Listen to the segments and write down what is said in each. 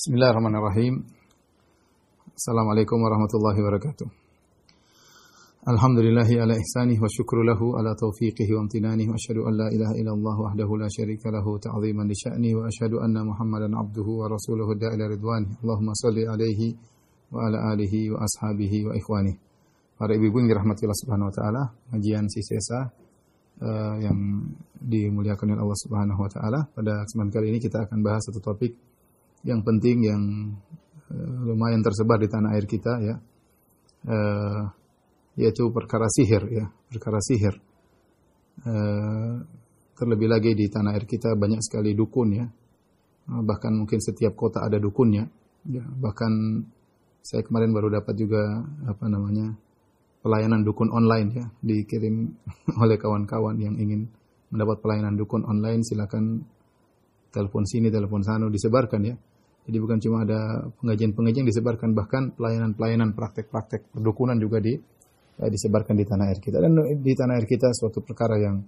Bismillahirrahmanirrahim. Assalamualaikum warahmatullahi wabarakatuh. Alhamdulillahi ala ihsanih wa syukru lahu ala taufiqihi wa amtinanih wa asyhadu an la ilaha illallah wahdahu la syarika lahu ta'ziman li sya'ni wa asyhadu anna Muhammadan abduhu wa rasuluhu da'ila ridwani. Allahumma salli alaihi wa ala alihi wa ashabihi wa ikhwani. Para ibu-ibu yang dirahmati Allah Subhanahu wa taala, kajian Sisesa uh, yang dimuliakan oleh Allah Subhanahu wa taala. Pada kesempatan kali ini kita akan bahas satu topik yang penting yang uh, lumayan tersebar di tanah air kita ya. Uh, yaitu perkara sihir ya, perkara sihir. Uh, terlebih lagi di tanah air kita banyak sekali dukun ya. Uh, bahkan mungkin setiap kota ada dukunnya. Ya, bahkan saya kemarin baru dapat juga apa namanya pelayanan dukun online ya dikirim oleh kawan-kawan yang ingin mendapat pelayanan dukun online silakan telepon sini telepon sana disebarkan ya jadi bukan cuma ada pengajian-pengajian disebarkan bahkan pelayanan-pelayanan praktek-praktek perdukunan juga di Eh, disebarkan di tanah air kita. Dan di tanah air kita suatu perkara yang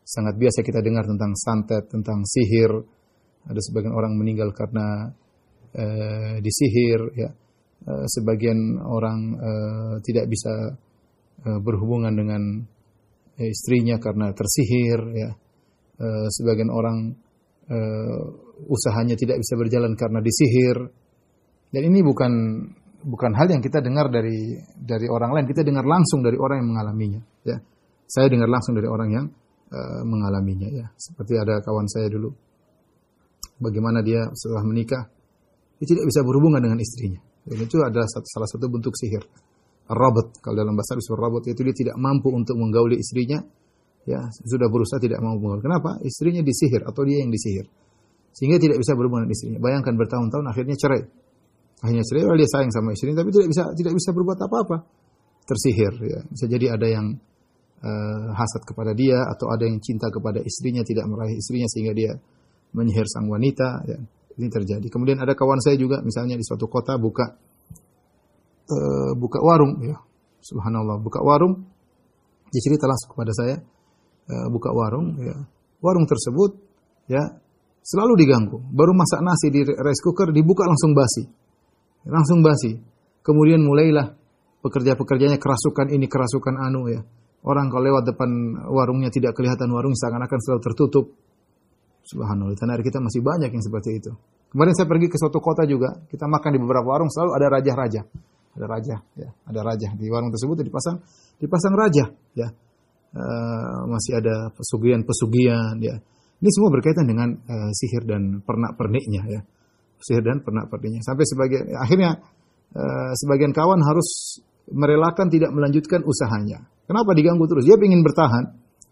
sangat biasa kita dengar tentang santet, tentang sihir. Ada sebagian orang meninggal karena eh, disihir, ya. Eh, sebagian orang eh, tidak bisa eh, berhubungan dengan eh, istrinya karena tersihir, ya. Eh, sebagian orang eh, usahanya tidak bisa berjalan karena disihir. Dan ini bukan bukan hal yang kita dengar dari dari orang lain, kita dengar langsung dari orang yang mengalaminya. Ya, saya dengar langsung dari orang yang uh, mengalaminya. Ya, seperti ada kawan saya dulu, bagaimana dia setelah menikah, dia tidak bisa berhubungan dengan istrinya. Dan itu adalah salah satu bentuk sihir. Robot, kalau dalam bahasa disebut robot, itu dia tidak mampu untuk menggauli istrinya. Ya, sudah berusaha tidak mau menggauli. Kenapa? Istrinya disihir atau dia yang disihir. Sehingga tidak bisa berhubungan dengan istrinya. Bayangkan bertahun-tahun akhirnya cerai. Hanya cerai dia sayang sama istrinya tapi tidak bisa tidak bisa berbuat apa-apa. Tersihir ya. Bisa jadi ada yang uh, hasad kepada dia atau ada yang cinta kepada istrinya tidak meraih istrinya sehingga dia menyihir sang wanita ya. Ini terjadi. Kemudian ada kawan saya juga misalnya di suatu kota buka uh, buka warung ya. Subhanallah buka warung. Dia cerita langsung kepada saya uh, buka warung ya. Warung tersebut ya selalu diganggu baru masak nasi di rice cooker dibuka langsung basi langsung basi. Kemudian mulailah pekerja-pekerjanya kerasukan ini, kerasukan anu ya. Orang kalau lewat depan warungnya tidak kelihatan warung seakan-akan selalu tertutup. Subhanallah, tanah air kita masih banyak yang seperti itu. Kemarin saya pergi ke suatu kota juga, kita makan di beberapa warung selalu ada raja-raja. Ada raja, ya, ada raja di warung tersebut dipasang dipasang raja, ya. Uh, masih ada pesugihan-pesugihan, ya. Ini semua berkaitan dengan uh, sihir dan pernak-perniknya, ya sihir dan pernak perniknya. Sampai sebagian akhirnya uh, sebagian kawan harus merelakan tidak melanjutkan usahanya. Kenapa diganggu terus? Dia ingin bertahan.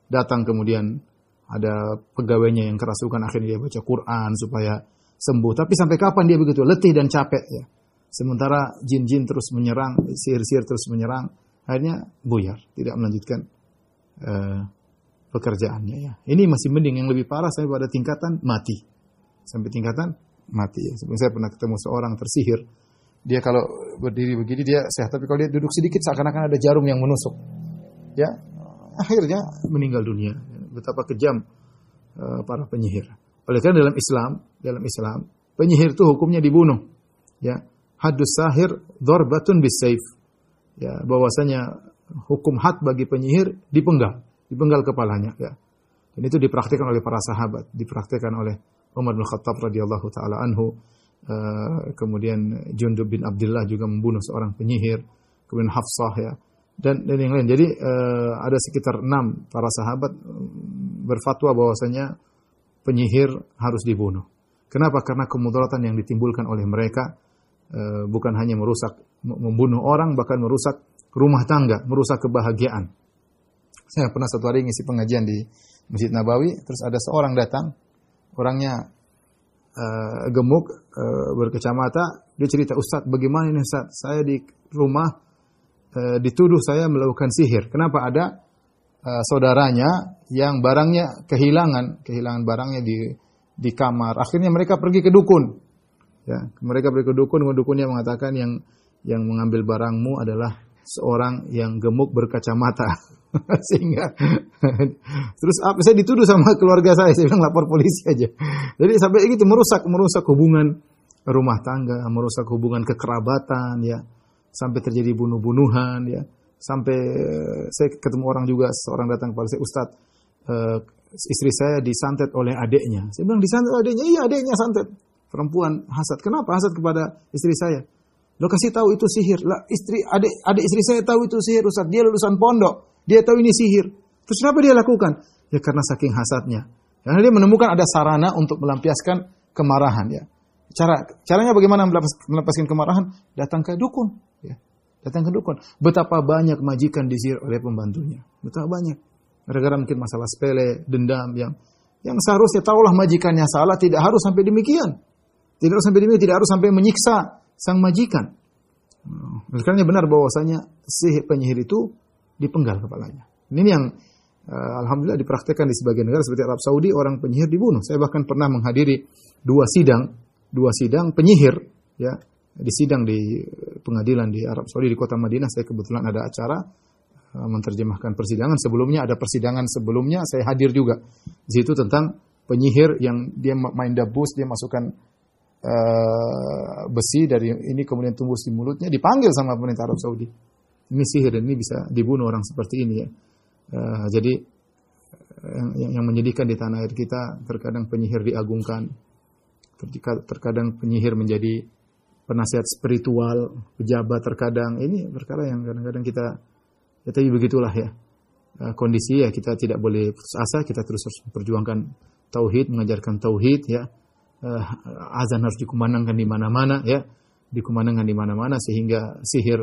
Datang kemudian ada pegawainya yang kerasukan akhirnya dia baca Quran supaya sembuh. Tapi sampai kapan dia begitu letih dan capek ya. Sementara jin-jin terus menyerang, sihir-sihir terus menyerang, akhirnya buyar, tidak melanjutkan uh, pekerjaannya ya. Ini masih mending yang lebih parah sampai pada tingkatan mati. Sampai tingkatan mati. Sebenarnya saya pernah ketemu seorang tersihir. Dia kalau berdiri begini dia sehat, tapi kalau dia duduk sedikit seakan-akan ada jarum yang menusuk. Ya, akhirnya meninggal dunia. Betapa kejam uh, para penyihir. Oleh karena dalam Islam, dalam Islam, penyihir itu hukumnya dibunuh. Ya, hadus sahir dorbatun bisayf. Ya, bahwasanya hukum had bagi penyihir dipenggal, dipenggal kepalanya. Ya. Dan itu dipraktikkan oleh para sahabat, dipraktikkan oleh Umar bin Khattab radhiyallahu taala anhu. Uh, kemudian Jundub bin Abdullah juga membunuh seorang penyihir. Kemudian Hafsah ya. Dan dan yang lain. Jadi uh, ada sekitar enam para sahabat mm, berfatwa bahwasanya penyihir harus dibunuh. Kenapa? Karena kemudaratan yang ditimbulkan oleh mereka uh, bukan hanya merusak membunuh orang bahkan merusak rumah tangga merusak kebahagiaan saya pernah satu hari ngisi pengajian di Masjid Nabawi terus ada seorang datang orangnya uh, gemuk, uh, berkacamata, dia cerita, Ustadz bagaimana ini Ustadz? Saya di rumah uh, dituduh saya melakukan sihir. Kenapa ada uh, saudaranya yang barangnya kehilangan, kehilangan barangnya di di kamar. Akhirnya mereka pergi ke dukun. Ya, mereka pergi ke dukun, dukunnya mengatakan yang yang mengambil barangmu adalah seorang yang gemuk berkacamata. Sehingga terus apa saya dituduh sama keluarga saya, saya bilang lapor polisi aja. Jadi sampai itu merusak merusak hubungan rumah tangga, merusak hubungan kekerabatan, ya, sampai terjadi bunuh-bunuhan, ya, sampai uh, saya ketemu orang juga, seorang datang kepada saya, Ustadz, uh, istri saya disantet oleh adiknya. Saya bilang disantet adiknya, iya adiknya santet. Perempuan hasad. Kenapa hasad kepada istri saya? Lo kasih tahu itu sihir. Lah istri adik adik istri saya tahu itu sihir Ustaz. Dia lulusan pondok. Dia tahu ini sihir. Terus kenapa dia lakukan? Ya karena saking hasadnya. Karena dia menemukan ada sarana untuk melampiaskan kemarahan ya. Cara caranya bagaimana melepaskan kemarahan? Datang ke dukun ya. Datang ke dukun. Betapa banyak majikan disihir oleh pembantunya. Betapa banyak. Gara-gara mungkin masalah sepele, dendam yang yang seharusnya tahulah majikannya salah tidak harus sampai demikian. Tidak harus sampai demikian, tidak harus sampai menyiksa sang majikan. Oleh karena benar bahwasanya sihir penyihir itu dipenggal kepalanya. Ini yang uh, alhamdulillah dipraktekkan di sebagian negara seperti Arab Saudi orang penyihir dibunuh. Saya bahkan pernah menghadiri dua sidang, dua sidang penyihir ya di sidang di pengadilan di Arab Saudi di kota Madinah. Saya kebetulan ada acara uh, menerjemahkan persidangan. Sebelumnya ada persidangan sebelumnya saya hadir juga. Di situ tentang penyihir yang dia main dabus, dia masukkan uh, besi dari ini kemudian tumbuh di mulutnya dipanggil sama pemerintah Arab Saudi. Ini sihir dan ini bisa dibunuh orang seperti ini ya. Uh, jadi yang, yang menyedihkan di tanah air kita terkadang penyihir diagungkan, terkadang penyihir menjadi penasihat spiritual, pejabat terkadang. Ini perkara yang kadang-kadang kita ya tapi begitulah ya. Uh, kondisi ya kita tidak boleh putus asa, kita terus harus memperjuangkan tauhid, mengajarkan tauhid ya. Azan harus dikumandangkan di mana-mana ya, dikumandangkan di mana-mana sehingga sihir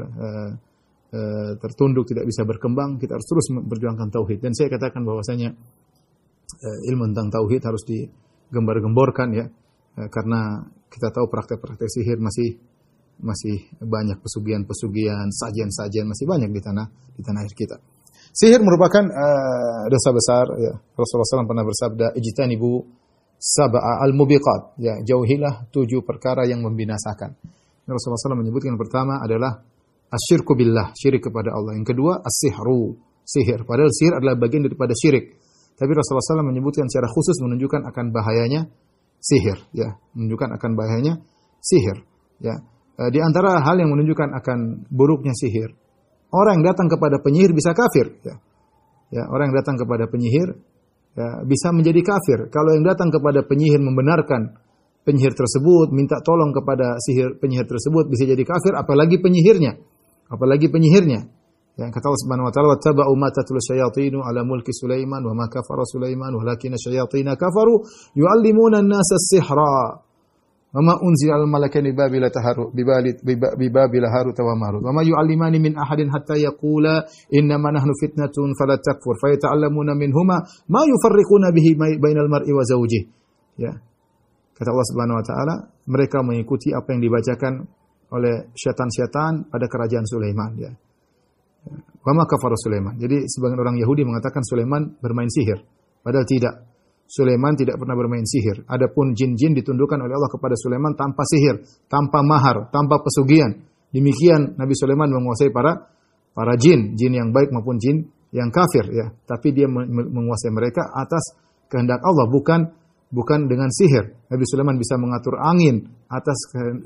tertunduk tidak bisa berkembang. Kita harus terus memperjuangkan tauhid. Dan saya katakan bahwasanya uh, ilmu tentang tauhid harus digembar-gemborkan ya, uh, karena kita tahu praktek-praktek sihir masih masih banyak pesugihan-pesugihan, sajian-sajian masih banyak di tanah di tanah air kita. Sihir merupakan uh, dosa besar ya. Rasulullah SAW pernah bersabda, "Ijtanibu sab'a al-mubiqat. Ya, jauhilah tujuh perkara yang membinasakan. Rasulullah SAW menyebutkan pertama adalah asyirku billah, syirik kepada Allah. Yang kedua as-sihru, sihir. Padahal sihir adalah bagian daripada syirik. Tapi Rasulullah SAW menyebutkan secara khusus menunjukkan akan bahayanya sihir. Ya, menunjukkan akan bahayanya sihir. Ya, e, di antara hal yang menunjukkan akan buruknya sihir, orang yang datang kepada penyihir bisa kafir. Ya, ya orang yang datang kepada penyihir ya, bisa menjadi kafir. Kalau yang datang kepada penyihir membenarkan penyihir tersebut, minta tolong kepada sihir penyihir tersebut bisa jadi kafir, apalagi penyihirnya apalagi penyihirnya. Yang kata Allah Subhanahu wa taala wattaba'u ma tatlu syayatinu ala mulki Sulaiman wa ma kafara Sulaiman walakinna syayatina kafaru yu'allimuna an-nasa as-sihra. Wa ma unzila al-malakani bibabila taharu bibalit bibabila harut wa marut. Wa ma yu'allimani min ahadin hatta yaqula innama nahnu fitnatun fala takfur. Fa yata'allamuna minhuma ma yufarriquna bihi bainal mar'i wa zawjihi ya. Kata Allah Subhanahu wa taala mereka mengikuti apa yang dibacakan oleh syaitan-syaitan pada kerajaan Sulaiman ya wa ma kafara Sulaiman jadi sebagian orang Yahudi mengatakan Sulaiman bermain sihir padahal tidak Sulaiman tidak pernah bermain sihir. Adapun jin-jin ditundukkan oleh Allah kepada Sulaiman tanpa sihir, tanpa mahar, tanpa pesugihan. Demikian Nabi Sulaiman menguasai para para jin, jin yang baik maupun jin yang kafir ya. Tapi dia menguasai mereka atas kehendak Allah, bukan bukan dengan sihir. Nabi Sulaiman bisa mengatur angin atas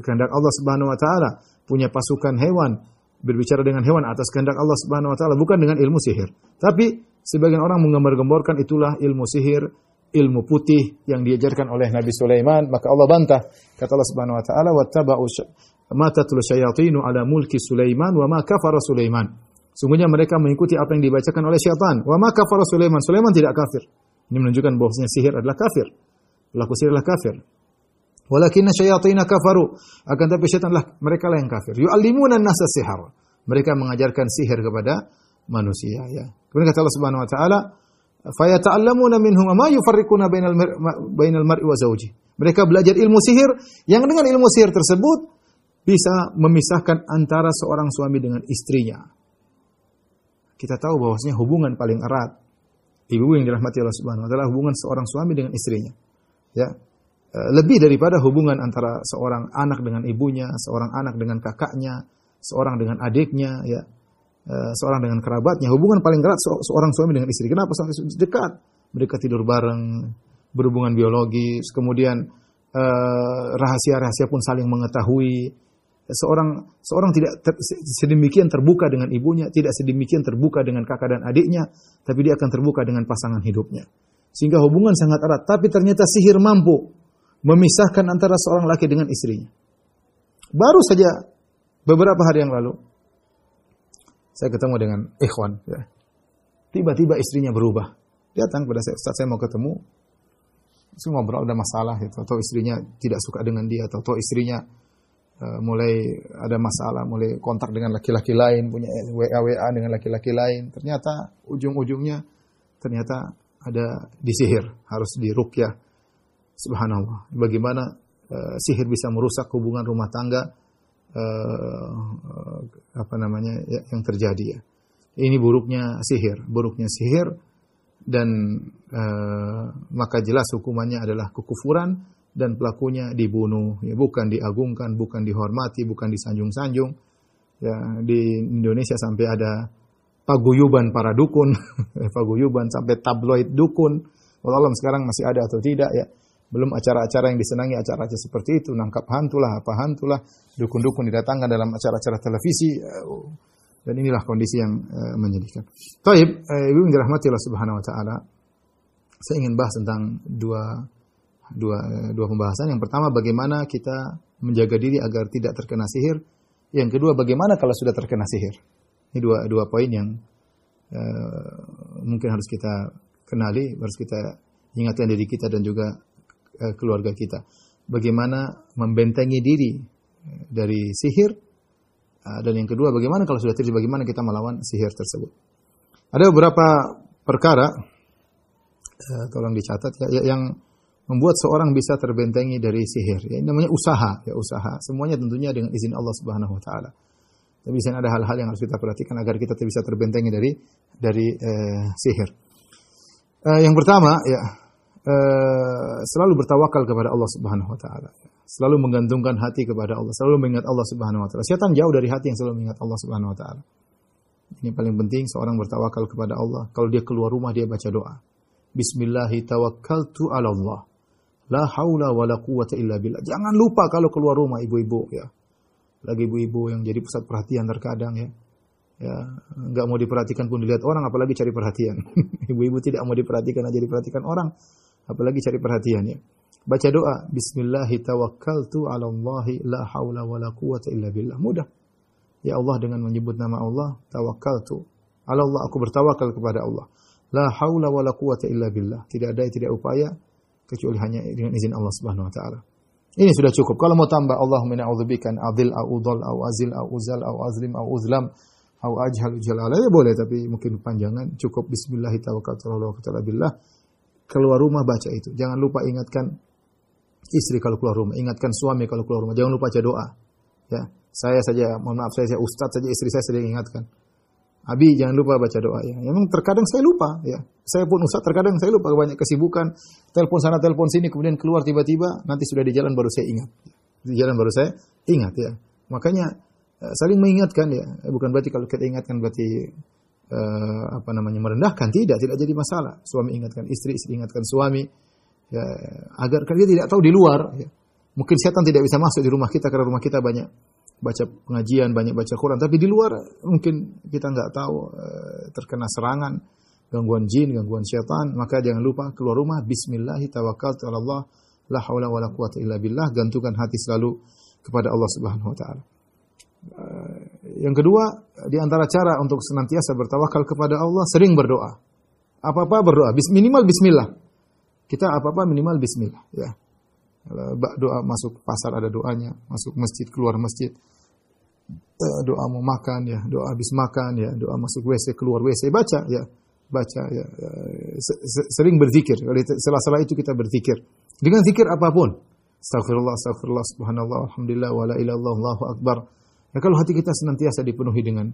kehendak Allah Subhanahu wa taala, punya pasukan hewan, berbicara dengan hewan atas kehendak Allah Subhanahu wa taala, bukan dengan ilmu sihir. Tapi sebagian orang menggambar-gemborkan itulah ilmu sihir, ilmu putih yang diajarkan oleh Nabi Sulaiman, maka Allah bantah. Kata Allah Subhanahu wa taala, "Wattaba'u ma tatlu syayatinu ala mulki Sulaiman wa ma kafara Sulaiman." Sungguhnya mereka mengikuti apa yang dibacakan oleh syaitan. Wa ma kafara Sulaiman. Sulaiman tidak kafir. Ini menunjukkan bahwasanya sihir adalah kafir. Pelaku sihir adalah kafir. Walakinna syayatina kafaru. Akan tapi syaitan lah mereka lah yang kafir. Yu'allimuna an-nasa sihar. Mereka mengajarkan sihir kepada manusia ya. Kemudian kata Allah Subhanahu wa taala, fayata'allamuna minhum ma yufarriquna bainal bainal mar'i wa zawji. Mereka belajar ilmu sihir yang dengan ilmu sihir tersebut bisa memisahkan antara seorang suami dengan istrinya. Kita tahu bahwasanya hubungan paling erat ibu yang dirahmati Allah Subhanahu wa taala hubungan seorang suami dengan istrinya. Ya. E, lebih daripada hubungan antara seorang anak dengan ibunya, seorang anak dengan kakaknya, seorang dengan adiknya, ya Eh, seorang dengan kerabatnya. Hubungan paling erat seorang suami dengan istri. Kenapa? Sampai dekat. Mereka tidur bareng, berhubungan biologis, kemudian rahasia-rahasia pun saling mengetahui. Seorang seorang tidak ter, sedemikian terbuka dengan ibunya, tidak sedemikian terbuka dengan kakak dan adiknya, tapi dia akan terbuka dengan pasangan hidupnya. Sehingga hubungan sangat erat, tapi ternyata sihir mampu memisahkan antara seorang laki dengan istrinya. Baru saja beberapa hari yang lalu saya ketemu dengan ikhwan ya. Tiba-tiba istrinya berubah. Datang pada saya, saat saya mau ketemu, saya ngobrol ada masalah gitu, atau istrinya tidak suka dengan dia, atau, atau istrinya uh, mulai ada masalah, mulai kontak dengan laki-laki lain, punya WA WA dengan laki-laki lain. Ternyata ujung-ujungnya ternyata ada disihir, harus dirukyah. Subhanallah. Bagaimana uh, sihir bisa merusak hubungan rumah tangga uh, apa namanya ya, yang terjadi ya. Ini buruknya sihir, buruknya sihir dan uh, maka jelas hukumannya adalah kekufuran dan pelakunya dibunuh, ya bukan diagungkan, bukan dihormati, bukan disanjung-sanjung. Ya, di Indonesia sampai ada paguyuban para dukun, paguyuban sampai tabloid dukun. Wallahualam sekarang masih ada atau tidak ya. Belum acara-acara yang disenangi acara-acara seperti itu, nangkap hantu lah, apa hantu lah, dukun-dukun didatangkan dalam acara-acara televisi. Uh, dan inilah kondisi yang uh, menyedihkan. Taib, uh, ibu yang dirahmati Allah Subhanahu wa taala. Saya ingin bahas tentang dua dua dua pembahasan. Yang pertama bagaimana kita menjaga diri agar tidak terkena sihir. Yang kedua bagaimana kalau sudah terkena sihir. Ini dua dua poin yang uh, mungkin harus kita kenali, harus kita ingatkan diri kita dan juga uh, keluarga kita. Bagaimana membentengi diri dari sihir Ah, dan yang kedua, bagaimana kalau sudah terjadi, bagaimana kita melawan sihir tersebut. Ada beberapa perkara, uh, tolong dicatat ya, ya, yang membuat seorang bisa terbentengi dari sihir. Ya, ini namanya usaha, ya usaha. Semuanya tentunya dengan izin Allah Subhanahu Wa Taala. Tapi di ada hal-hal yang harus kita perhatikan agar kita bisa terbentengi dari dari uh, sihir. Uh, yang pertama, ya uh, selalu bertawakal kepada Allah Subhanahu Wa Taala selalu menggantungkan hati kepada Allah, selalu mengingat Allah Subhanahu wa taala. Setan jauh dari hati yang selalu mengingat Allah Subhanahu wa taala. Ini paling penting seorang bertawakal kepada Allah. Kalau dia keluar rumah dia baca doa. Bismillahi tawakkaltu ala Allah. La haula wa la quwata illa billah. Jangan lupa kalau keluar rumah ibu-ibu ya. Lagi ibu-ibu yang jadi pusat perhatian terkadang ya. Ya, nggak mau diperhatikan pun dilihat orang apalagi cari perhatian. Ibu-ibu tidak mau diperhatikan aja diperhatikan orang apalagi cari perhatian ya. Baca doa, Bismillahi tawakkaltu ala Allahi la hawla wa la quwata illa billah. Mudah. Ya Allah dengan menyebut nama Allah, tawakkaltu. Ala Allah, aku bertawakal kepada Allah. La hawla wa la quwata illa billah. Tidak ada, tidak upaya, kecuali hanya dengan izin Allah subhanahu wa ta'ala. Ini sudah cukup. Kalau mau tambah Allahumma na'udzubika adil au udhal au azil au uzal au azlim au uzlam au ajhal jalala ya boleh tapi mungkin panjangan. Cukup. Bismillah tawakkaltu ala Allah billah. Keluar rumah baca itu. Jangan lupa ingatkan istri kalau keluar rumah, ingatkan suami kalau keluar rumah, jangan lupa baca doa. Ya, saya saja, mohon maaf saya, saya ustaz saja istri saya sering ingatkan. Abi jangan lupa baca doa ya. Memang terkadang saya lupa ya. Saya pun ustaz terkadang saya lupa banyak kesibukan, telepon sana telepon sini kemudian keluar tiba-tiba nanti sudah di jalan baru saya ingat. Di jalan baru saya ingat ya. Makanya eh, saling mengingatkan ya. Bukan berarti kalau kita ingatkan berarti uh, apa namanya merendahkan tidak, tidak jadi masalah. Suami ingatkan istri, istri ingatkan suami ya, agar dia tidak tahu di luar. Ya. Mungkin setan tidak bisa masuk di rumah kita karena rumah kita banyak baca pengajian, banyak baca Quran. Tapi di luar mungkin kita nggak tahu eh, terkena serangan, gangguan jin, gangguan setan. Maka jangan lupa keluar rumah Bismillahi tawakkaltu Allah la haula wala quwata illa billah. Gantungkan hati selalu kepada Allah Subhanahu wa taala. Eh, yang kedua, di antara cara untuk senantiasa bertawakal kepada Allah, sering berdoa. Apa-apa berdoa, minimal bismillah. Kita apa-apa minimal bismillah ya. Doa masuk pasar ada doanya, masuk masjid keluar masjid. Eh, doa mau makan ya, doa habis makan ya, doa masuk WC keluar WC baca ya. Baca ya. Sering berzikir. Salah-salah itu kita berzikir. Dengan zikir apa pun. Astagfirullah, astagfirullah, subhanallah, alhamdulillah, wa la ilallah, Allahu akbar. Ya, kalau hati kita senantiasa dipenuhi dengan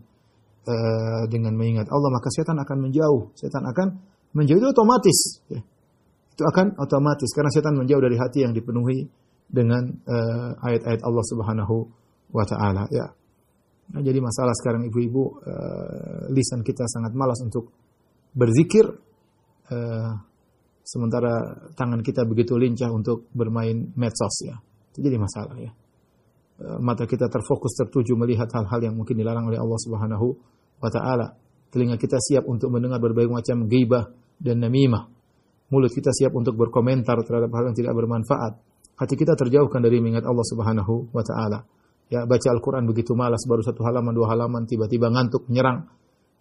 uh, dengan mengingat Allah, maka setan akan menjauh. Setan akan menjauh itu otomatis. Ya itu akan otomatis karena setan menjauh dari hati yang dipenuhi dengan uh, ayat-ayat Allah Subhanahu wa taala ya. Nah, jadi masalah sekarang ibu-ibu uh, lisan kita sangat malas untuk berzikir uh, sementara tangan kita begitu lincah untuk bermain medsos ya. Itu jadi masalah ya. Eh, mata kita terfokus tertuju melihat hal-hal yang mungkin dilarang oleh Allah Subhanahu wa taala. Telinga kita siap untuk mendengar berbagai macam ghibah dan namimah. Mulut kita siap untuk berkomentar terhadap hal yang tidak bermanfaat. Hati kita terjauhkan dari mengingat Allah Subhanahu wa taala. Ya, baca Al-Qur'an begitu malas baru satu halaman, dua halaman tiba-tiba ngantuk, menyerang.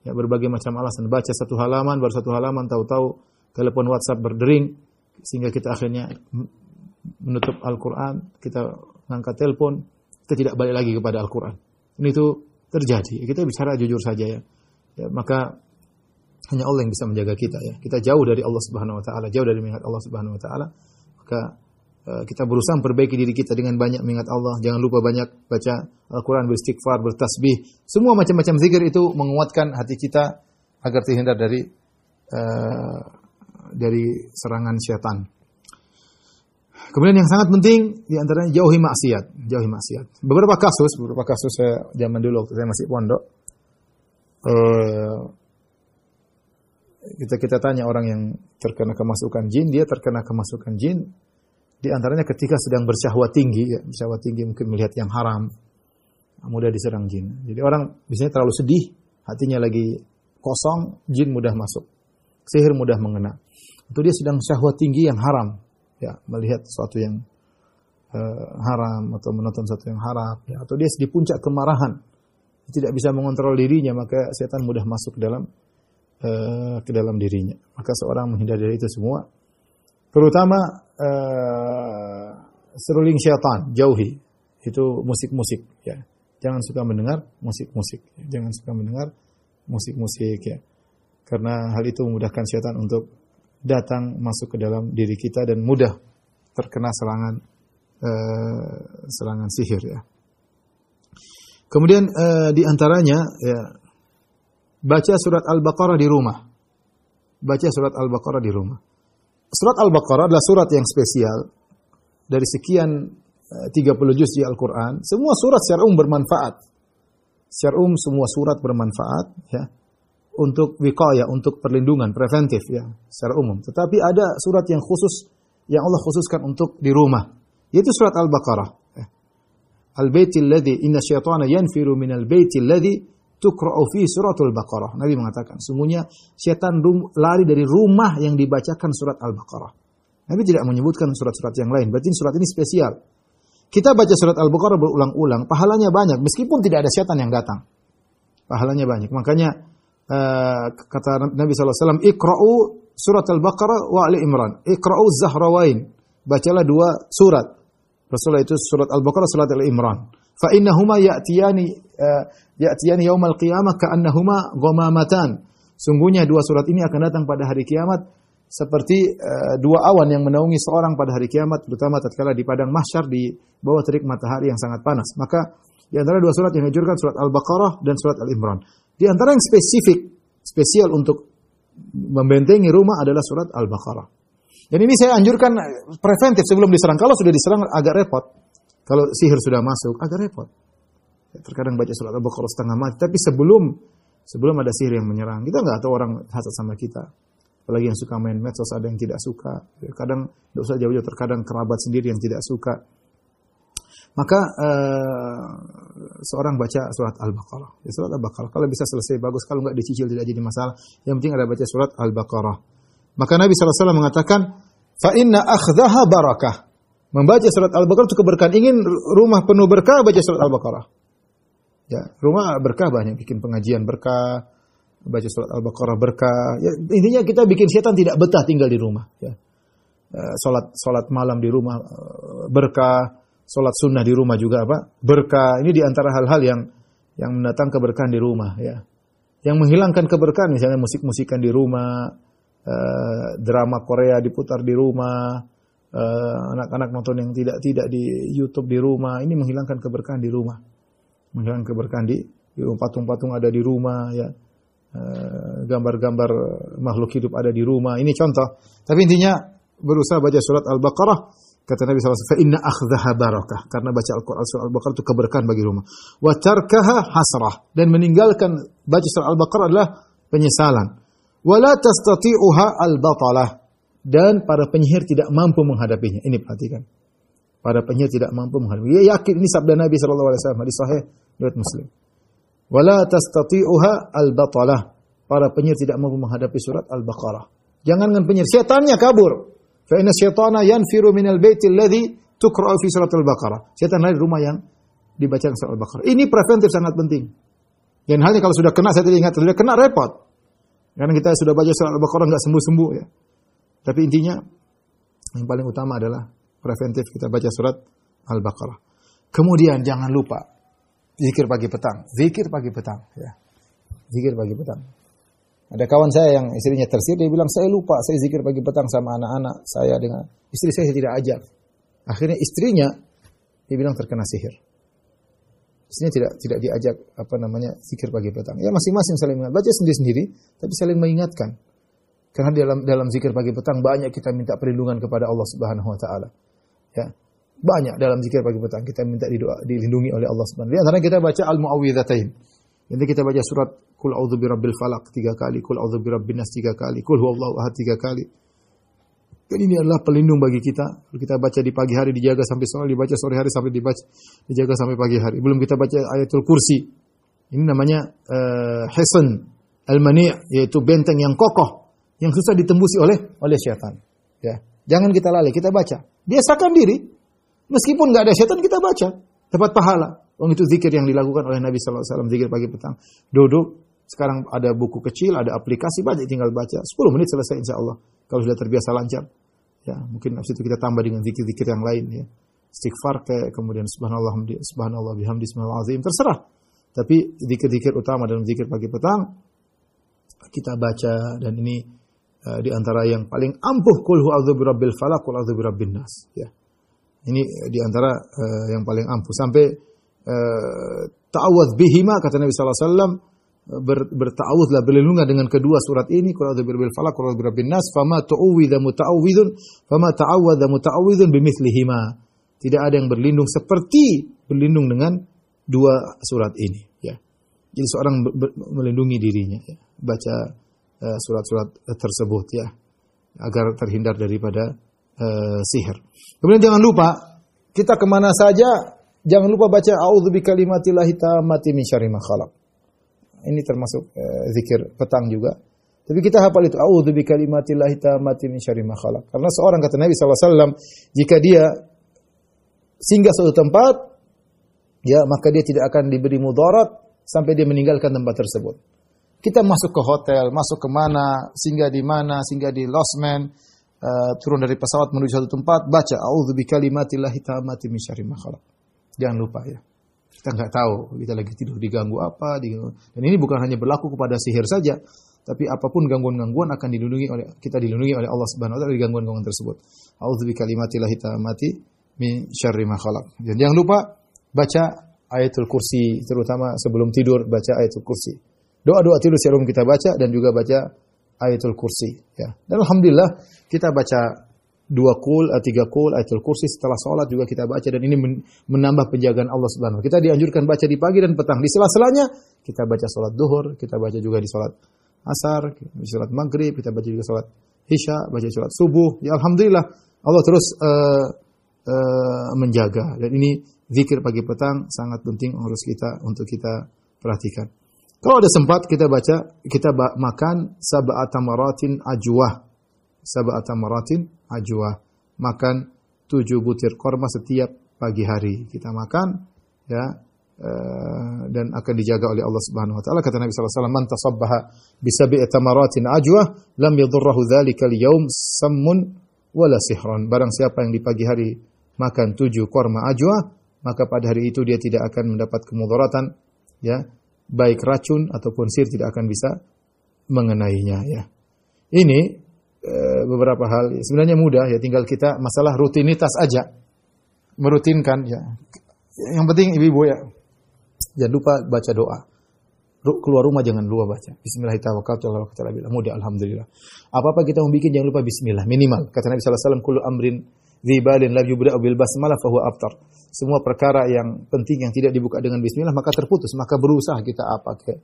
Ya, berbagai macam alasan baca satu halaman, baru satu halaman tahu-tahu telepon WhatsApp berdering sehingga kita akhirnya menutup Al-Quran, kita ngangkat telepon, kita tidak balik lagi kepada Al-Quran. Ini itu terjadi. Kita bicara jujur saja ya. ya. Maka hanya Allah yang bisa menjaga kita ya. Kita jauh dari Allah Subhanahu wa taala, jauh dari mengingat Allah Subhanahu wa taala. Maka kita berusaha memperbaiki diri kita dengan banyak mengingat Allah. Jangan lupa banyak baca Al-Qur'an, beristighfar, bertasbih. Semua macam-macam zikir itu menguatkan hati kita agar terhindar dari uh, dari serangan syaitan. Kemudian yang sangat penting di antaranya jauhi maksiat, jauhi maksiat. Beberapa kasus, beberapa kasus saya zaman dulu waktu saya masih pondok, eh, kita kita tanya orang yang terkena kemasukan jin, dia terkena kemasukan jin di antaranya ketika sedang bersyahwat tinggi, ya, bersyahwat tinggi mungkin melihat yang haram, mudah diserang jin. Jadi orang biasanya terlalu sedih, hatinya lagi kosong, jin mudah masuk, sihir mudah mengena. Itu dia sedang syahwat tinggi yang haram. Ya, melihat sesuatu yang uh, haram atau menonton sesuatu yang haram. Ya, atau dia di puncak kemarahan. Tidak bisa mengontrol dirinya, maka setan mudah masuk ke dalam uh, ke dalam dirinya. Maka seorang menghindari dari itu semua. Terutama uh, seruling syaitan, jauhi. Itu musik-musik. Ya. Jangan suka mendengar musik-musik. Jangan suka mendengar musik-musik ya. Karena hal itu memudahkan syaitan untuk datang masuk ke dalam diri kita dan mudah terkena serangan uh, serangan sihir ya. Kemudian uh, di antaranya ya baca surat Al-Baqarah di rumah. Baca surat Al-Baqarah di rumah. Surat Al-Baqarah adalah surat yang spesial dari sekian uh, 30 juz di Al-Qur'an. Semua surat secara umum bermanfaat. Secara umum semua surat bermanfaat ya untuk wiqayah, untuk perlindungan preventif ya secara umum. Tetapi ada surat yang khusus yang Allah khususkan untuk di rumah, yaitu surat Al-Baqarah. Eh. Al-baitil ladzi inna syaitana yanfiru minal baitil ladzi tuqra'u fi suratul Baqarah. Nabi mengatakan, sungguhnya setan lari dari rumah yang dibacakan surat Al-Baqarah. Nabi tidak menyebutkan surat-surat yang lain. Berarti surat ini spesial. Kita baca surat Al-Baqarah berulang-ulang, pahalanya banyak meskipun tidak ada setan yang datang. Pahalanya banyak. Makanya uh, kata Nabi SAW, Iqra'u surat Al-Baqarah wa Ali Imran. Iqra'u Zahrawain. Bacalah dua surat. Rasulullah itu surat Al-Baqarah, surat Al-Imran. Fa innahuma ya'tiyani uh, ya'tiyani yaumal qiyamah ka'annahuma ghamamatan. Sungguhnya dua surat ini akan datang pada hari kiamat seperti uh, dua awan yang menaungi seorang pada hari kiamat, terutama tatkala di padang mahsyar di bawah terik matahari yang sangat panas. Maka di antara dua surat yang dianjurkan surat Al-Baqarah dan surat Al-Imran. Di antara yang spesifik, spesial untuk membentengi rumah adalah surat Al-Baqarah. Dan ini saya anjurkan preventif sebelum diserang. Kalau sudah diserang agak repot. Kalau sihir sudah masuk agak repot. Terkadang baca surat Al-Baqarah setengah mati. Tapi sebelum sebelum ada sihir yang menyerang, kita nggak tahu orang hasad sama kita. Apalagi yang suka main medsos ada yang tidak suka. Kadang tidak usah jauh-jauh. Terkadang kerabat sendiri yang tidak suka. Maka uh, seorang baca surat Al-Baqarah. Ya, surat Al-Baqarah. Kalau bisa selesai bagus, kalau nggak dicicil tidak jadi masalah. Yang penting ada baca surat Al-Baqarah. Maka Nabi SAW mengatakan, fa inna akhdaha barakah. Membaca surat Al-Baqarah itu keberkahan. Ingin rumah penuh berkah, baca surat Al-Baqarah. Ya, rumah berkah banyak. Bikin pengajian berkah, baca surat Al-Baqarah berkah. Ya, intinya kita bikin setan tidak betah tinggal di rumah. Ya. Uh, salat salat malam di rumah uh, berkah, Sholat sunnah di rumah juga apa? Berkah. Ini di antara hal-hal yang yang mendatang keberkahan di rumah ya. Yang menghilangkan keberkahan misalnya musik-musikan di rumah, uh, drama Korea diputar di rumah, uh, anak-anak nonton yang tidak tidak di YouTube di rumah, ini menghilangkan keberkahan di rumah. Menghilangkan keberkahan di, patung-patung ada di rumah ya. Uh, gambar-gambar makhluk hidup ada di rumah. Ini contoh. Tapi intinya berusaha baca surat Al-Baqarah Kata Nabi SAW, "Fa inna akhdhaha barakah." Karena baca Al-Qur'an surah Al-Baqarah itu keberkahan bagi rumah. Wa tarkaha hasrah dan meninggalkan baca surah Al-Baqarah adalah penyesalan. Wa la tastati'uha al-batalah dan para penyihir tidak mampu menghadapinya. Ini perhatikan. Para penyihir tidak mampu menghadapinya. Dia yakin ini sabda Nabi sallallahu alaihi wasallam di sahih riwayat Muslim. Wala tastati'uha al-batalah. Para penyihir tidak mampu menghadapi surat Al-Baqarah. Jangan dengan penyihir, setannya kabur. Fa inna syaitana yanfiru minal baitil ladzi tuqra'u fi surat Al-Baqarah. Setan dari rumah yang dibaca surat Al-Baqarah. Ini preventif sangat penting. Dan halnya kalau sudah kena, saya tadi ingat, sudah kena repot. Karena kita sudah baca surat Al-Baqarah nggak sembuh-sembuh ya. Tapi intinya yang paling utama adalah preventif kita baca surat Al-Baqarah. Kemudian jangan lupa zikir pagi petang, zikir pagi petang ya. Zikir pagi petang. Ada kawan saya yang istrinya tersihir, dia bilang, saya lupa, saya zikir pagi petang sama anak-anak saya dengan istri saya tidak ajak. Akhirnya istrinya, dia bilang terkena sihir. Istrinya tidak tidak diajak apa namanya zikir pagi petang. Ya masing-masing saling mengingat. Baca sendiri-sendiri, tapi saling mengingatkan. Karena dalam dalam zikir pagi petang banyak kita minta perlindungan kepada Allah Subhanahu wa taala. Ya. Banyak dalam zikir pagi petang kita minta didoa, dilindungi oleh Allah Subhanahu wa taala. Kita baca al-muawwidzatain. Nanti kita baca surat Kul a'udzu birabbil falaq tiga kali, Kul a'udzu birabbin nas tiga kali, Kul huwallahu ahad tiga kali. Dan ini adalah pelindung bagi kita. Kita baca di pagi hari dijaga sampai sore, dibaca sore hari sampai dibaca dijaga sampai pagi hari. Belum kita baca ayatul kursi. Ini namanya uh, al-mani' yaitu benteng yang kokoh yang susah ditembusi oleh oleh syaitan. Ya. Jangan kita lalai, kita baca. Biasakan diri. Meskipun nggak ada syaitan kita baca, dapat pahala. Oh itu zikir yang dilakukan oleh Nabi wasallam zikir pagi petang. Duduk, sekarang ada buku kecil, ada aplikasi banyak tinggal baca. 10 menit selesai insya Allah. Kalau sudah terbiasa lancar. Ya, mungkin habis itu kita tambah dengan zikir-zikir yang lain ya. Istighfar kayak kemudian subhanallah subhanallah bihamdi subhanallah azim terserah. Tapi zikir-zikir utama dalam zikir pagi petang kita baca dan ini uh, di antara yang paling ampuh kul hu'adzu birabbil falaq kul a'udzu nas ya. Ini di antara uh, yang paling ampuh sampai uh, ta'awudz bihima kata Nabi sallallahu alaihi wasallam ber, bertawudlah berlindunglah dengan kedua surat ini qul a'udzu birabbil falaq qul a'udzu birabbin nas fama tu'awwidha muta'awwidun fama ta'awwadha muta'awwidun bimithlihima tidak ada yang berlindung seperti berlindung dengan dua surat ini ya jadi seorang ber, ber, melindungi dirinya ya. baca surat-surat uh, tersebut ya agar terhindar daripada uh, sihir kemudian jangan lupa kita ke mana saja jangan lupa baca a'udzu bikalimatillahi tammati min syarri ma khalaq ini termasuk uh, zikir petang juga. Tapi kita hafal itu a'udzu bikalimatillahi tammati min syarri ma khalaq. Karena seorang kata Nabi SAW, jika dia singgah suatu tempat, ya maka dia tidak akan diberi mudarat sampai dia meninggalkan tempat tersebut. Kita masuk ke hotel, masuk ke mana, singgah di mana, singgah di losmen, uh, turun dari pesawat menuju satu tempat, baca a'udzu bikalimatillahi tammati min syarri ma khalaq. Jangan lupa ya. Kita nggak tahu kita lagi tidur diganggu apa, diganggu. dan ini bukan hanya berlaku kepada sihir saja, tapi apa pun gangguan-gangguan akan dilindungi oleh kita dilindungi oleh Allah Subhanahu wa taala dari gangguan-gangguan tersebut. A'udzu bikalimatillahi tammati min syarri ma khalaq. Dan jangan lupa baca ayatul kursi terutama sebelum tidur baca ayatul kursi. Doa-doa tidur sebelum kita baca dan juga baca ayatul kursi ya. Dan alhamdulillah kita baca dua kul, eh, tiga kul, ayatul kursi setelah sholat juga kita baca dan ini menambah penjagaan Allah Subhanahu. Kita dianjurkan baca di pagi dan petang. Di sela-selanya kita baca sholat duhur, kita baca juga di sholat asar, di sholat maghrib, kita baca juga sholat isya, baca sholat subuh. Ya alhamdulillah Allah terus uh, uh, menjaga dan ini zikir pagi petang sangat penting harus kita untuk kita perhatikan. Kalau ada sempat kita baca, kita makan sab'at tamaratin ajwah ajwa. Makan tujuh butir korma setiap pagi hari. Kita makan ya uh, dan akan dijaga oleh Allah Subhanahu wa taala kata Nabi sallallahu alaihi wasallam man tasabbaha bi sab'i tamaratin ajwa lam yadhurruhu dzalika al-yawm sammun wala sihran barang siapa yang di pagi hari makan tujuh korma ajwa maka pada hari itu dia tidak akan mendapat kemudaratan ya baik racun ataupun sihir tidak akan bisa mengenainya ya ini Eh, beberapa hal. Sebenarnya mudah ya, tinggal kita masalah rutinitas aja. Merutinkan ya. Yang penting ibu-ibu ya, jangan lupa baca doa. Keluar rumah jangan lupa baca. Bismillahirrahmanirrahim. Mudah alhamdulillah. Apa-apa kita mau bikin jangan lupa bismillah minimal. Kata Nabi sallallahu alaihi wasallam kullu amrin dzibalin la yubda'u bil basmalah fahuwa abtar. Semua perkara yang penting yang tidak dibuka dengan bismillah maka terputus, maka berusaha kita apa ke.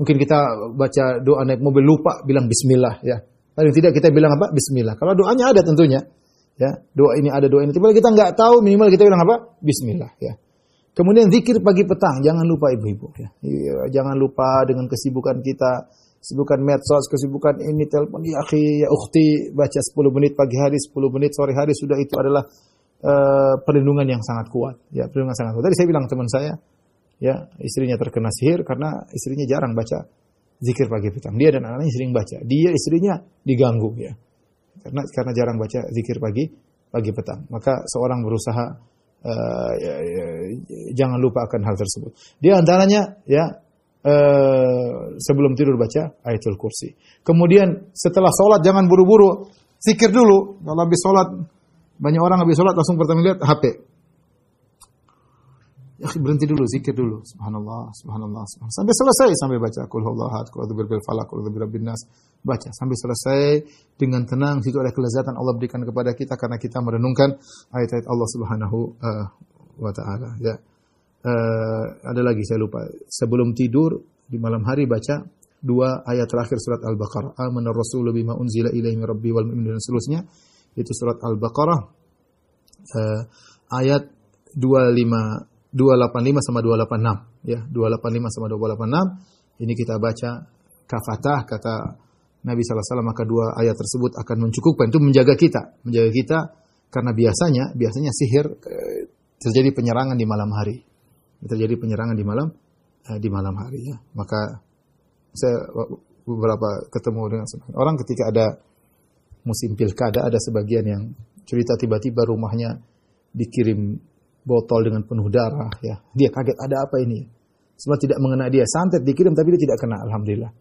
Mungkin kita baca doa naik mobil lupa bilang bismillah ya Paling tidak kita bilang apa? Bismillah. Kalau doanya ada tentunya. Ya, doa ini ada doa ini. Tapi kita nggak tahu minimal kita bilang apa? Bismillah. Ya. Kemudian zikir pagi petang, jangan lupa ibu-ibu. Ya. Iya, jangan lupa dengan kesibukan kita, kesibukan medsos, kesibukan ini telepon ya akhi, ya ukhti, baca 10 menit pagi hari, 10 menit sore hari sudah itu adalah uh, perlindungan yang sangat kuat. Ya, perlindungan sangat kuat. Tadi saya bilang teman saya, ya istrinya terkena sihir karena istrinya jarang baca zikir pagi petang. Dia dan anaknya sering baca. Dia istrinya diganggu ya. Karena karena jarang baca zikir pagi pagi petang. Maka seorang berusaha uh, ya, ya, jangan lupa akan hal tersebut. Di antaranya ya uh, sebelum tidur baca ayatul kursi. Kemudian setelah sholat jangan buru-buru, zikir dulu. Kalau habis sholat banyak orang habis sholat langsung pertama lihat HP. Ya, berhenti dulu, zikir dulu. Subhanallah, subhanallah, subhanallah. Sampai selesai sampai baca kul huwallahu kul a'udzu birabbil falaq, kul nas. Baca sampai selesai dengan tenang. Situ ada kelezatan Allah berikan kepada kita karena kita merenungkan ayat-ayat Allah Subhanahu uh, wa taala, ya. Uh, ada lagi saya lupa. Sebelum tidur di malam hari baca dua ayat terakhir surat Al-Baqarah. Amana Rasul bima unzila ilaihi rabbi wal mu'minun dan seterusnya. Itu surat Al-Baqarah. Uh, ayat 25 285 sama 286 ya 285 sama 286 ini kita baca kafatah kata Nabi SAW maka dua ayat tersebut akan mencukupkan itu menjaga kita menjaga kita karena biasanya biasanya sihir eh, terjadi penyerangan di malam hari terjadi penyerangan di malam eh, di malam hari ya maka saya beberapa ketemu dengan orang ketika ada musim pilkada ada sebagian yang cerita tiba-tiba rumahnya dikirim botol dengan penuh darah ya. Dia kaget ada apa ini? Semua tidak mengenai dia. Santet dikirim tapi dia tidak kena alhamdulillah.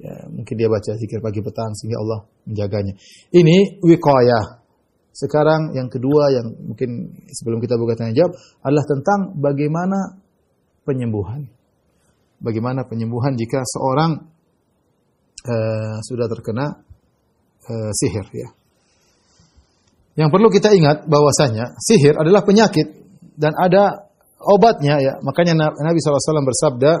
Ya, mungkin dia baca zikir pagi petang sehingga Allah menjaganya. Ini wiqayah. Sekarang yang kedua yang mungkin sebelum kita buka tanya jawab adalah tentang bagaimana penyembuhan. Bagaimana penyembuhan jika seorang uh, sudah terkena uh, sihir ya. Yang perlu kita ingat bahwasanya sihir adalah penyakit dan ada obatnya ya. Makanya Nabi SAW bersabda,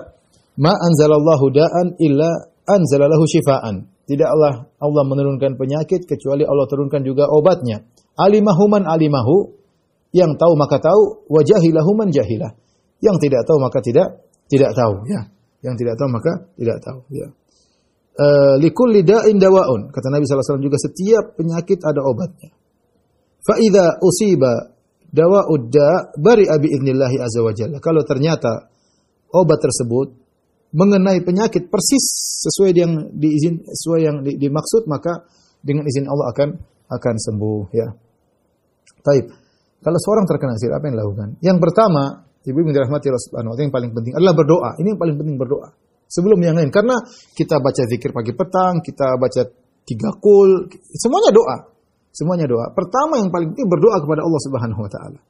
"Ma anzalallahu da'an illa anzalalahu shifaan." Tidak Allah Allah menurunkan penyakit kecuali Allah turunkan juga obatnya. Alimahuman alimahu, yang tahu maka tahu, wajahilahuman jahilah. Yang tidak tahu maka tidak tidak tahu ya. Yang tidak tahu maka tidak tahu ya. Uh, likulli da'in dawaun. Kata Nabi SAW juga setiap penyakit ada obatnya. Fa idza usiba dawa udda bari abi idnillahi azza wa jalla. Kalau ternyata obat tersebut mengenai penyakit persis sesuai yang diizin sesuai yang di, dimaksud maka dengan izin Allah akan akan sembuh ya. Taib. Kalau seorang terkena sihir apa yang dilakukan? Yang pertama, Ibu yang dirahmati Allah Subhanahu yang paling penting adalah berdoa. Ini yang paling penting berdoa. Sebelum yang lain karena kita baca zikir pagi petang, kita baca tiga kul, semuanya doa. Semuanya doa. Pertama yang paling penting berdoa kepada Allah Subhanahu wa taala.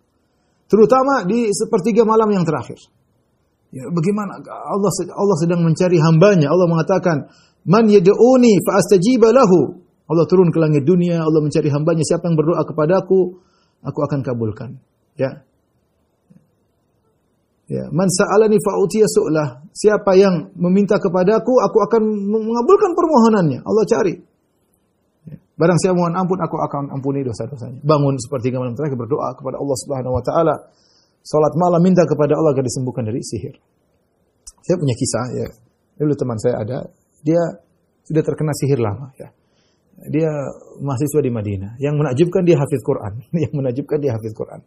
Terutama di sepertiga malam yang terakhir. Ya, bagaimana Allah Allah sedang mencari hambanya. Allah mengatakan, "Man yad'uni fa astajiba lahu." Allah turun ke langit dunia, Allah mencari hambanya, siapa yang berdoa kepadaku, aku akan kabulkan. Ya. Ya, man sa'alani utiya su'lah. Siapa yang meminta kepadaku, aku akan mengabulkan permohonannya. Allah cari. Barang siapa mohon ampun, aku akan ampuni dosa-dosanya. Bangun seperti malam terakhir berdoa kepada Allah Subhanahu wa taala. Salat malam minta kepada Allah agar disembuhkan dari sihir. Saya punya kisah ya. Dulu teman saya ada, dia sudah terkena sihir lama ya. Dia mahasiswa di Madinah. Yang menakjubkan dia hafiz Quran. Yang menakjubkan dia hafiz Quran.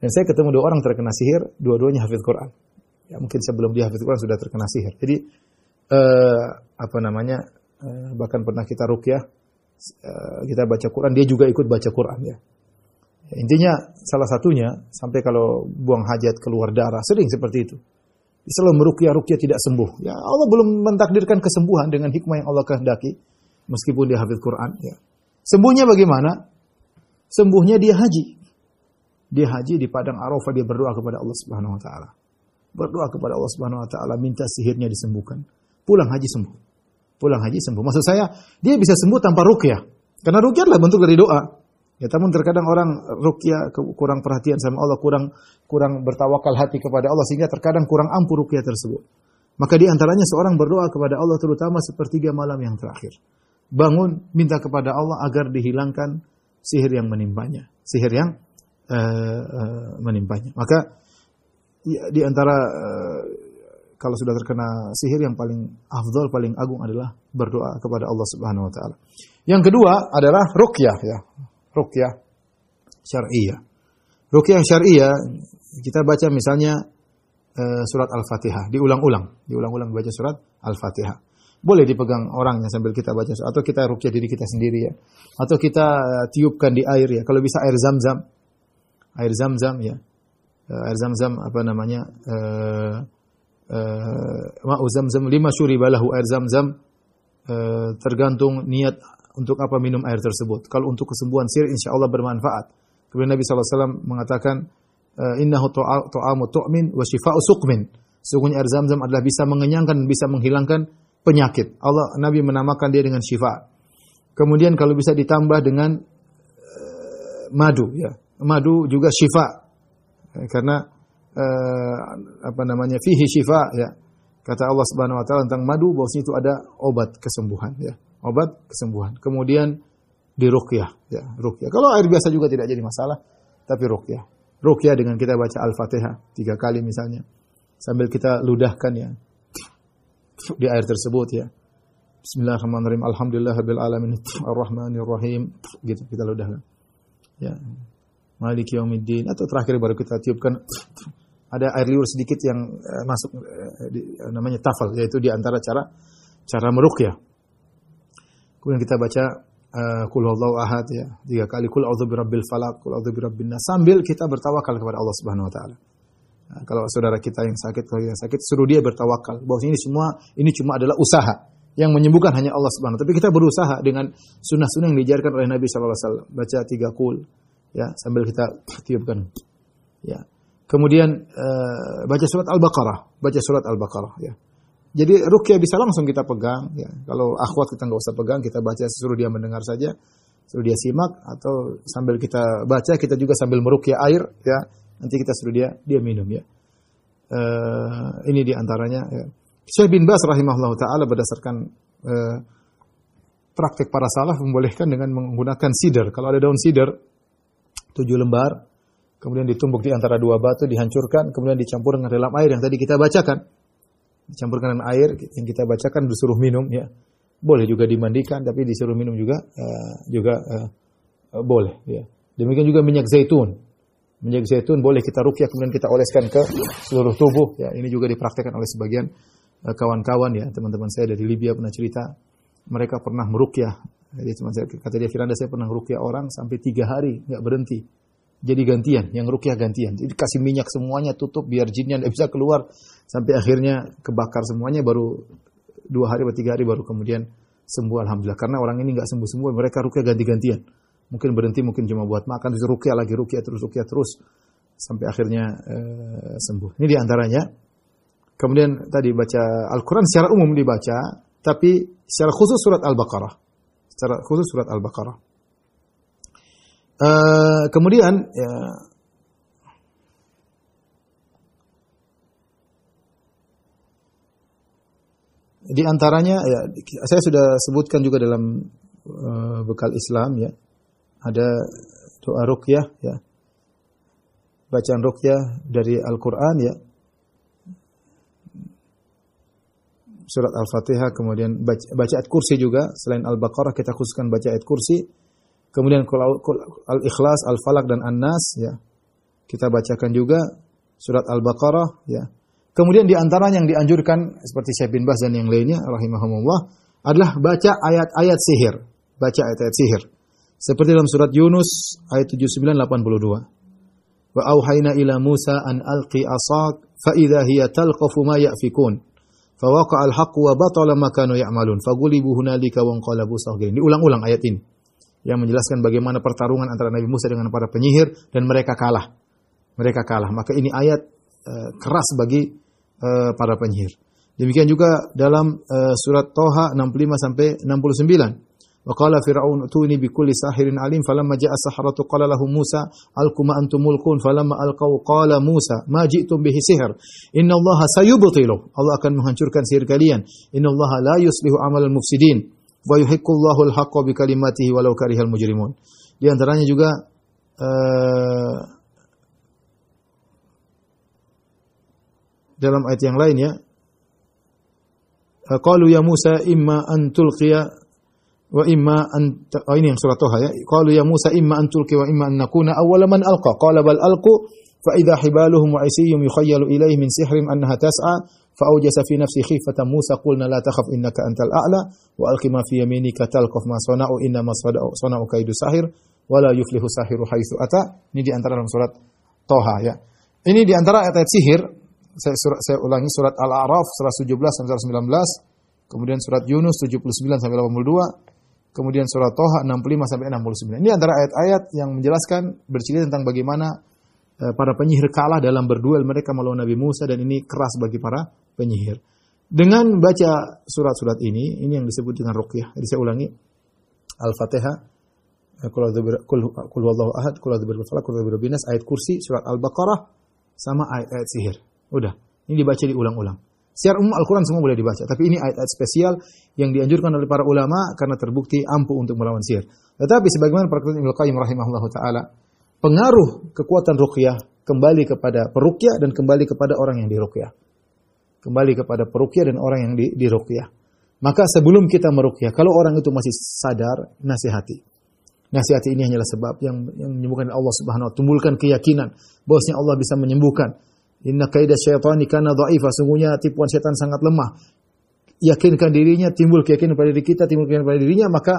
Dan saya ketemu dua orang terkena sihir, dua-duanya hafiz Quran. Ya mungkin sebelum dia hafiz Quran sudah terkena sihir. Jadi eh, apa namanya? Eh, bahkan pernah kita rukyah Eh, kita baca Quran, dia juga ikut baca Quran ya. Intinya salah satunya sampai kalau buang hajat keluar darah sering seperti itu. Selalu merukyah rukyah tidak sembuh. Ya Allah belum mentakdirkan kesembuhan dengan hikmah yang Allah kehendaki meskipun dia hafiz Quran ya. Sembuhnya bagaimana? Sembuhnya dia haji. Dia haji di padang Arafah dia berdoa kepada Allah Subhanahu wa taala. Berdoa kepada Allah Subhanahu wa taala minta sihirnya disembuhkan. Pulang haji sembuh pulang haji sembuh. Maksud saya, dia bisa sembuh tanpa rukyah. Karena rukyah adalah bentuk dari doa. Ya, namun terkadang orang rukyah kurang perhatian sama Allah, kurang kurang bertawakal hati kepada Allah sehingga terkadang kurang ampuh rukyah tersebut. Maka di antaranya seorang berdoa kepada Allah terutama sepertiga malam yang terakhir. Bangun minta kepada Allah agar dihilangkan sihir yang menimpanya, sihir yang uh, uh, menimpanya. Maka ya, di antara uh, kalau sudah terkena sihir yang paling afdol, paling agung adalah berdoa kepada Allah Subhanahu wa taala. Yang kedua adalah ruqyah ya. Ruqyah syar'iyyah. Ruqyah syar'iyyah kita baca misalnya uh, surat Al-Fatihah, diulang-ulang, diulang-ulang baca surat Al-Fatihah boleh dipegang orangnya sambil kita baca. Atau kita rukyah diri kita sendiri ya. Atau kita eh, tiupkan di air ya. Kalau bisa air zam-zam. Air zam-zam ya. Eh, air zam-zam apa namanya uh, uh, zam-zam. Lima syuri balahu air zam-zam. Uh, tergantung niat untuk apa minum air tersebut. Kalau untuk kesembuhan sihir insya Allah bermanfaat. Kemudian Nabi SAW mengatakan innahu ta'amu tu'min wa shifa'u suqmin. Sungguhnya air zam-zam adalah bisa mengenyangkan bisa menghilangkan penyakit. Allah Nabi menamakan dia dengan syifa. Kemudian kalau bisa ditambah dengan uh, madu ya. Madu juga syifa. Eh, karena uh, apa namanya fihi syifa ya. Kata Allah Subhanahu wa taala tentang madu bahwasanya itu ada obat kesembuhan ya. Obat kesembuhan. Kemudian diruqyah ya, ruqyah. Kalau air biasa juga tidak jadi masalah, tapi ruqyah. Ruqyah dengan kita baca Al-Fatihah tiga kali misalnya. Sambil kita ludahkan ya di air tersebut ya. Bismillahirrahmanirrahim. Alhamdulillahirabbil alamin. Arrahmanir rahim. Gitu kita ludahkan. Ya. Maliki yaumiddin atau terakhir baru kita tiupkan ada air liur sedikit yang uh, masuk uh, di, uh, namanya tafal yaitu di antara cara cara meruqyah. Kemudian kita baca kul ahad ya tiga kali kul a'udzu birabbil falaq kul a'udzu birabbin nas sambil kita bertawakal kepada Allah Subhanahu wa taala. Nah, kalau saudara kita yang sakit, kalau yang sakit, suruh dia bertawakal. Bahwa ini semua, ini cuma adalah usaha. Yang menyembuhkan hanya Allah Subhanahu Tapi kita berusaha dengan sunnah-sunnah yang diajarkan oleh Nabi SAW. Baca tiga kul, ya sambil kita tiupkan. Ya. Kemudian uh, baca surat Al-Baqarah, baca surat Al-Baqarah. Ya. Jadi rukyah bisa langsung kita pegang. Ya. Kalau akhwat kita nggak usah pegang, kita baca suruh dia mendengar saja, suruh dia simak atau sambil kita baca kita juga sambil merukyah air. Ya Nanti kita suruh dia dia minum ya. Uh, ini di antaranya. Ya. Syekh bin Bas rahimahullah taala berdasarkan uh, praktek para salaf membolehkan dengan menggunakan sider. Kalau ada daun sider tujuh lembar, kemudian ditumbuk di antara dua batu, dihancurkan, kemudian dicampur dengan dalam air yang tadi kita bacakan. Dicampurkan dengan air yang kita bacakan disuruh minum ya. Boleh juga dimandikan tapi disuruh minum juga uh, juga uh, boleh ya. Demikian juga minyak zaitun minyak zaitun boleh kita rukyah kemudian kita oleskan ke seluruh tubuh. Ya ini juga dipraktekkan oleh sebagian eh, kawan-kawan ya teman-teman saya dari Libya pernah cerita mereka pernah merukyah. Jadi teman saya kata dia Firanda saya pernah merukyah orang sampai tiga hari nggak berhenti. Jadi gantian yang rukyah gantian. Jadi kasih minyak semuanya tutup biar jinnya tidak bisa keluar. Sampai akhirnya kebakar semuanya baru dua hari atau tiga hari baru kemudian sembuh alhamdulillah. Karena orang ini nggak sembuh sembuh mereka rukyah ganti-gantian Mungkin berhenti, mungkin cuma buat makan, terus rukyah lagi, rukyah terus, rukyah terus. Sampai akhirnya uh, sembuh. Ini di antaranya. Kemudian tadi baca Al-Quran secara umum dibaca, tapi secara khusus surat Al-Baqarah. Secara khusus surat Al-Baqarah. Uh, kemudian ya, di antaranya ya saya sudah sebutkan juga dalam uh, bekal Islam ya ada doa ruqyah ya. Bacaan ruqyah dari Al-Qur'an ya. Surat Al-Fatihah kemudian baca, baca ayat kursi juga selain Al-Baqarah kita khususkan baca ayat kursi. Kemudian Al-Ikhlas, Al-Falaq dan An-Nas ya. Kita bacakan juga surat Al-Baqarah ya. Kemudian di antara yang dianjurkan seperti Syekh bin Bas dan yang lainnya rahimahumullah adalah baca ayat-ayat sihir, baca ayat-ayat sihir. Seperti dalam surat Yunus ayat 79 82. Wa auhayna ila Musa an alqi asak fa idza hiya talqafu ma yafikun. Fa waqa al haqq wa batala ma kanu ya'malun. Fagulibu hunalika wa anqalabu saghir. Diulang-ulang ayat ini yang menjelaskan bagaimana pertarungan antara Nabi Musa dengan para penyihir dan mereka kalah. Mereka kalah. Maka ini ayat uh, keras bagi uh, para penyihir. Demikian juga dalam uh, surat Toha 65 sampai 69. وقال فرعون اتوني بكل ساحر عليم فلما جاء السحرة قال saharatu موسى lahum Musa alqu ma antum mulqun falamma alqau qala Musa ma ji'tum bihi sihr. Inna akan menghancurkan sihir kalian. إن الله لا يصلح عمل المفسدين ويحق الله الحق بكلماته ولو كره المجرمون di antaranya juga eh, dalam ayat yang lain ya qalu ya Musa imma an wa imma an oh ini yang surat Toha ya. Qalu ya Musa imma an tulqi wa imma an nakuna awwala man alqa. Qala bal alqu fa idha hibaluhum wa isiyum yukhayyalu ilayhi min sihrim annaha tas'a fa awjasa fi nafsi khifatan Musa qulna la takhaf innaka antal a'la wa alqi ma fi yaminika talqaf ma sana'u inna ma sana'u kaidu sahir yuflihu sahiru haitsu ata. Ini di antara dalam surat Toha ya. Ini di antara ayat-ayat sihir. Saya, surat, saya ulangi surat Al-A'raf surat 17 sampai 19, kemudian surat Yunus 79 sampai 82, kemudian surat Toha 65 sampai 69. Ini antara ayat-ayat yang menjelaskan bercerita tentang bagaimana eh, para penyihir kalah dalam berduel mereka melawan Nabi Musa dan ini keras bagi para penyihir. Dengan baca surat-surat ini, ini yang disebut dengan ruqyah. Jadi saya ulangi. Al-Fatihah, Kul Wallahu Ahad, Kul Falak, Kul Binas, ayat kursi, surat Al-Baqarah, sama ayat-ayat sihir. Udah, ini dibaca diulang-ulang. Secara umum Al-Quran semua boleh dibaca, tapi ini ayat-ayat spesial yang dianjurkan oleh para ulama karena terbukti ampuh untuk melawan sihir. Tetapi sebagaimana perkataan Ibnu Qayyim rahimahullah taala, pengaruh kekuatan ruqyah kembali kepada peruqyah dan kembali kepada orang yang diruqyah. Kembali kepada peruqyah dan orang yang di, diruqyah. Maka sebelum kita meruqyah, kalau orang itu masih sadar, nasihati. Nasihati ini hanyalah sebab yang, yang menyembuhkan Allah Subhanahu wa taala, tumbuhkan keyakinan bahwasanya Allah bisa menyembuhkan Inna kaidah syaitani kana dha'ifa. Sungguhnya tipuan setan sangat lemah. Yakinkan dirinya, timbul keyakinan pada diri kita, timbul keyakinan pada dirinya, maka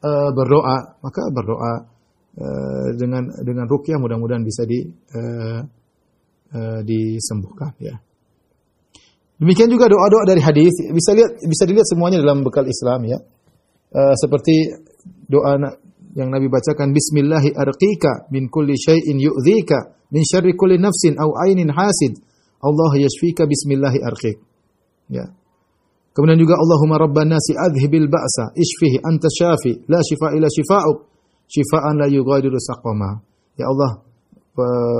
uh, berdoa, maka berdoa uh, dengan dengan rukyah mudah-mudahan bisa di uh, uh, disembuhkan ya. Demikian juga doa-doa dari hadis bisa lihat bisa dilihat semuanya dalam bekal Islam ya. Uh, seperti doa yang Nabi bacakan Bismillahi arqika min kulli syai'in yu'dhika min syarri kulli nafsin au ainin hasid. Allah yashfika bismillahi arqik. Ya. Kemudian juga Allahumma rabban nasi adhibil ba'sa ishfihi anta syafi la shifa ila shifa'uk shifaan la yughadiru saqama. Ya Allah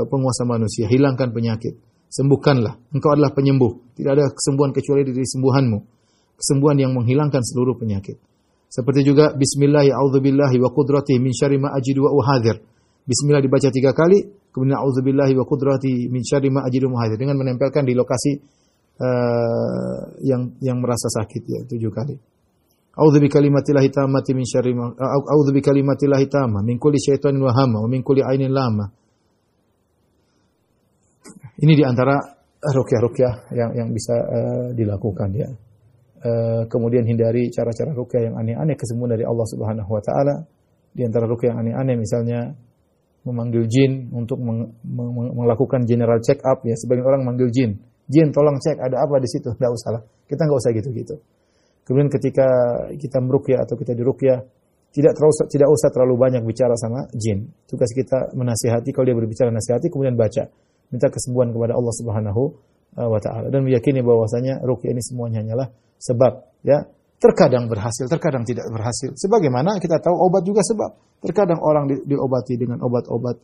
penguasa manusia hilangkan penyakit sembuhkanlah engkau adalah penyembuh tidak ada kesembuhan kecuali dari sembuhanmu kesembuhan yang menghilangkan seluruh penyakit seperti juga bismillah ya billahi wa qudratihi min syarri ma ajidu wa uhadir Bismillah dibaca tiga kali, kemudian auzubillahi wa qudrati min syarri ma ajidu muhadir dengan menempelkan di lokasi uh, yang yang merasa sakit ya tujuh kali. A'udzu bi kalimatillahi tammati min syarri ma a'udzu bi kalimatillahi tamma min kulli wa wa min kulli ainin lama. Ini di antara rukyah-rukyah yang yang bisa uh, dilakukan ya. Uh, kemudian hindari cara-cara rukyah yang aneh-aneh kesembuhan dari Allah Subhanahu wa taala. Di antara rukyah yang aneh-aneh misalnya memanggil jin untuk melakukan general check up ya sebagian orang manggil jin. Jin tolong cek ada apa di situ? Tidak usah lah. Kita nggak usah gitu gitu kemudian ketika kita merukyah atau kita dirukyah tidak terlalu tidak usah terlalu banyak bicara sama jin. Tugas kita menasihati. Kalau dia berbicara nasihati kemudian baca. Minta kesembuhan kepada Allah Subhanahu uh, wa taala. Dan meyakini bahwasanya rukyah ini semuanya hanyalah sebab ya Terkadang berhasil, terkadang tidak berhasil. Sebagaimana kita tahu obat juga sebab. Terkadang orang di, diobati dengan obat-obat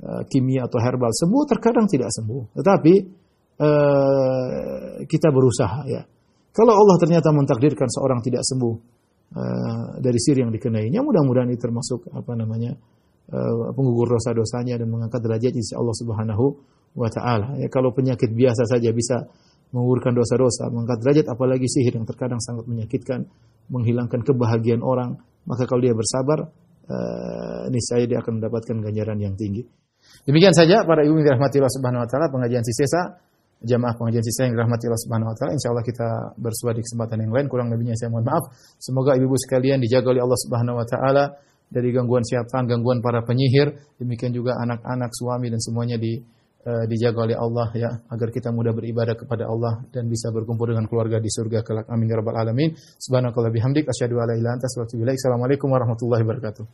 uh, kimia atau herbal sembuh, terkadang tidak sembuh. Tetapi uh, kita berusaha ya. Kalau Allah ternyata mentakdirkan seorang tidak sembuh uh, dari sihir yang dikenainya, mudah-mudahan ini termasuk apa namanya uh, penggugur dosa-dosanya dan mengangkat derajat insya Allah Subhanahu wa taala. Ya kalau penyakit biasa saja bisa mengugurkan dosa-dosa, mengangkat derajat apalagi sihir yang terkadang sangat menyakitkan, menghilangkan kebahagiaan orang, maka kalau dia bersabar, uh, niscaya dia akan mendapatkan ganjaran yang tinggi. Demikian saja para ibu yang dirahmati Allah Subhanahu wa taala pengajian sisa jamaah pengajian sisa yang dirahmati Allah Subhanahu wa taala. Insyaallah kita bersua di kesempatan yang lain. Kurang lebihnya saya mohon maaf. Semoga ibu-ibu sekalian dijaga oleh Allah Subhanahu wa taala dari gangguan syaitan, gangguan para penyihir, demikian juga anak-anak, suami dan semuanya di uh, dijaga oleh Allah ya agar kita mudah beribadah kepada Allah dan bisa berkumpul dengan keluarga di surga kelak. Amin ya rabbal alamin. Subhanakallah bihamdik asyhadu alla ilaha illa anta astaghfiruka assalamualaikum warahmatullahi wabarakatuh